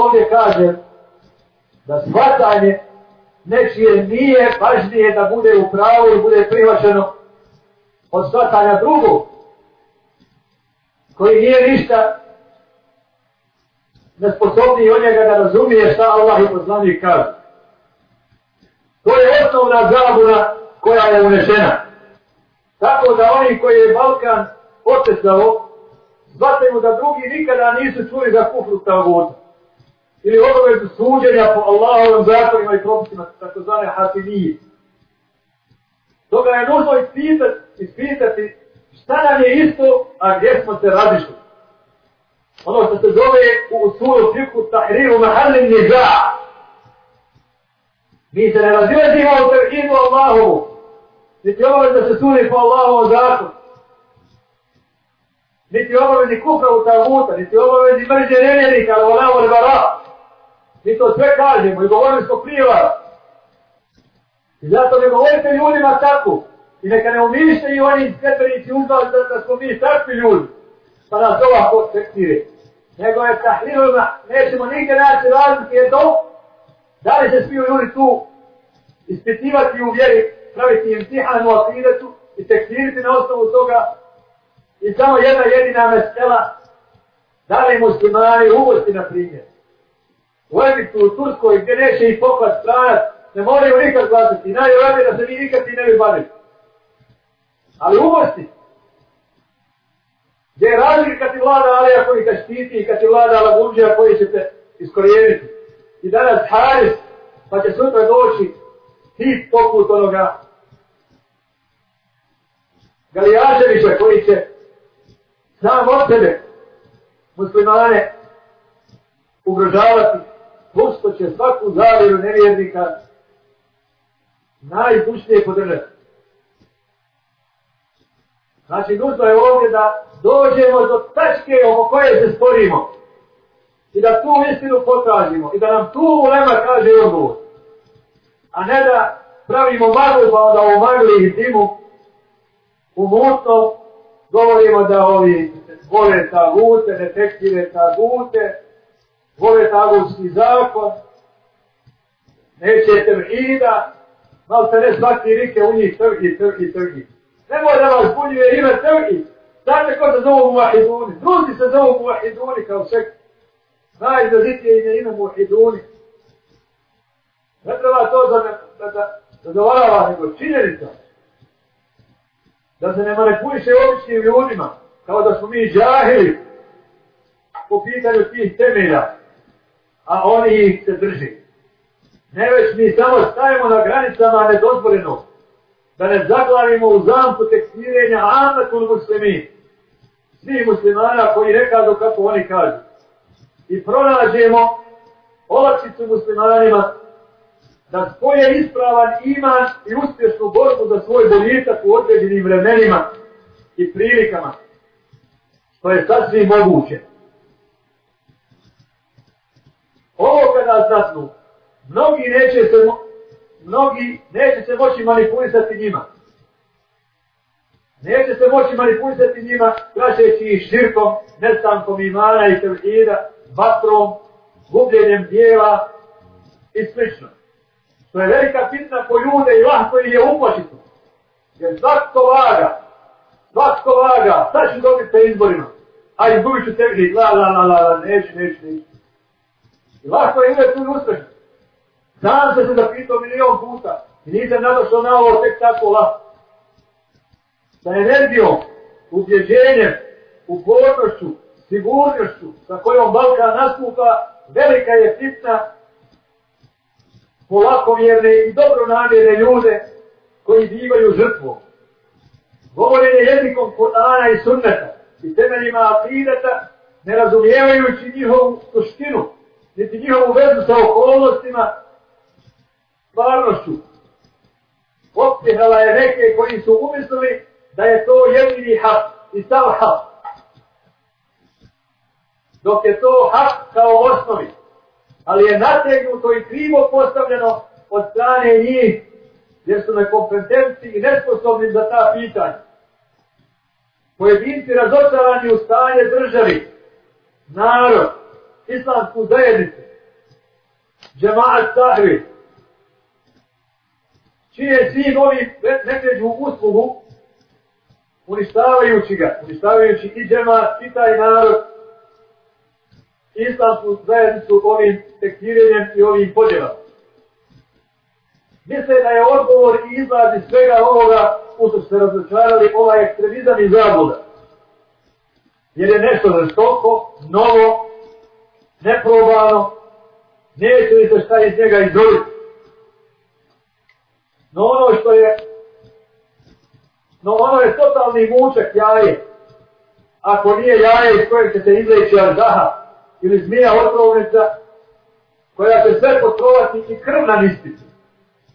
ovdje kaže da shvatanje nečije nije važnije da bude u pravu i bude prihvaćeno od shvatanja drugog koji nije ništa nesposobniji od njega da razumije šta Allah i poslanik kaže. To je osnovna zabuna koja je unešena. Tako da oni koji je Balkan otesao, shvataju da drugi nikada nisu čuli za kufru tavuta. Ili obavezu suđenja po Allahovim zakonima i propisima, tako zvane. Toga je nužno ispitati, ispitati šta nam je isto, a gdje smo se radišli. Ono što se zove u usulu fiku tahriru mahalin niza. Mi se ne razilazimo u tevhidu Allahovu. Niti obavez da se sudi po Allahovom zakonu. Niti obavezi kufra u tavuta, niti obavezi mrđe nevjernika, ali volamo li bara. Mi to sve kažemo i govorili smo prije vas. I zato ne govorite ljudima tako. I neka ne umišljaju oni svetbenici uzvali da, da smo mi takvi ljudi. Pa nas ovako tekstire. Nego je tahriruna, nećemo nigdje naći razlike je to. Da li se smiju ljudi tu ispitivati u vjeri, praviti im tihan u akidetu i tekstiriti na osnovu toga. I samo jedna jedina mesela, da li muslimani uvosti na primjer. U Egiptu, u Turskoj, gdje neće i poklad stranac, ne moraju nikad glasiti. Najvjerojatnije da se mi nikad ti ne bi bavili. Ali uvosti. Gdje je razlika kad ti vlada Alija koji te štiti i kad ti vlada Lagunđija koji će te iskorijeniti. I danas Haris, pa će sutra doći tip poput onoga Galijaševića koji će sam od sebe muslimane ugrožavati, posto će svaku zavjeru nevjernika najbušnije podržati. Znači, nužno je ovdje da dođemo do tačke oko koje se sporimo. I da tu istinu potražimo. I da nam tu ulema kaže odgovor. A ne da pravimo maglu pa da u magli i timu u mutno govorimo da ovi vole ta gute, ne ta gute, vole tagovski zakon, neće tevhida, malo se ne svaki rike u njih trgi, trgi, trgi. Nemoj da vas bunjuje ime trgi. Znate ko se zovu muahiduni? Drugi se zovu muahiduni kao sek. Najizrazitije ime ime muahiduni. Ne treba to da, da, da, da dovarava, nego činjenica. Da se ne manipuliše običnim ljudima. Kao da smo mi džahili po pitanju tih temelja. A oni ih se drži. Ne već mi samo stajemo na granicama nedozvoljenog da ne zaglavimo u zamku tekstirenja ametul muslimi, svi muslimana koji ne kažu kako oni kažu. I pronađemo olakšicu muslimanima da spoje ispravan iman i uspješnu borbu za svoj boljitak u određenim vremenima i prilikama, što je sasvim moguće. Ovo kada zatnu, mnogi neće se mnogi neće se moći manipulisati njima. Neće se moći manipulisati njima, prašeći ih širkom, nestankom imana i tevhida, vatrom, gubljenjem dijela i sl. To je velika pitna po ljude i lahko ih je uplašiti. Jer svatko vaga, svatko vaga, sad ću dobiti te izborima. A izgubit ću tevhid, la, la, la, la, la, neću, neću, neću. I lako je imati tu uspešno. Sam se se zapitao milion puta i nisam nadošao na ovo tek tako lako. Sa energijom, ubjeđenjem, upornošću, sigurnošću sa kojom Balkan nastupa, velika je fitna polakovjerne i dobro namjerne ljude koji bivaju žrtvom. Govorenje jezikom Kur'ana i sunneta i temeljima akideta, ne razumijevajući njihovu suštinu, niti njihovu vezu sa okolnostima stvarnošću. Optihala je neke koji su umislili da je to jedini hak i sav hak. Dok je to hak kao osnovi. Ali je nategnuto i krivo postavljeno od strane njih jer su nekompetentni i nesposobni za ta pitanja. Pojedinci razočarani u stanje državi, narod, islamsku zajednicu, džemaat sahvi, čije svi novi nekređu uslugu, uništavajući ga, uništavajući i džemaat, i taj narod, islamsku zajednicu ovim tekstirenjem i ovim podjelama. Misle da je odgovor i izlaz iz svega ovoga u što se razočarali ovaj ekstremizam i zabluda. Jer je nešto žestoko, novo, neprobano, neće li se šta iz njega izoliti. No ono što je, no ono je totalni mučak jaje. Ako nije jaje iz kojeg će se izleći arzaha ili zmija otrovnica, koja će sve potrovati i krv namistiti.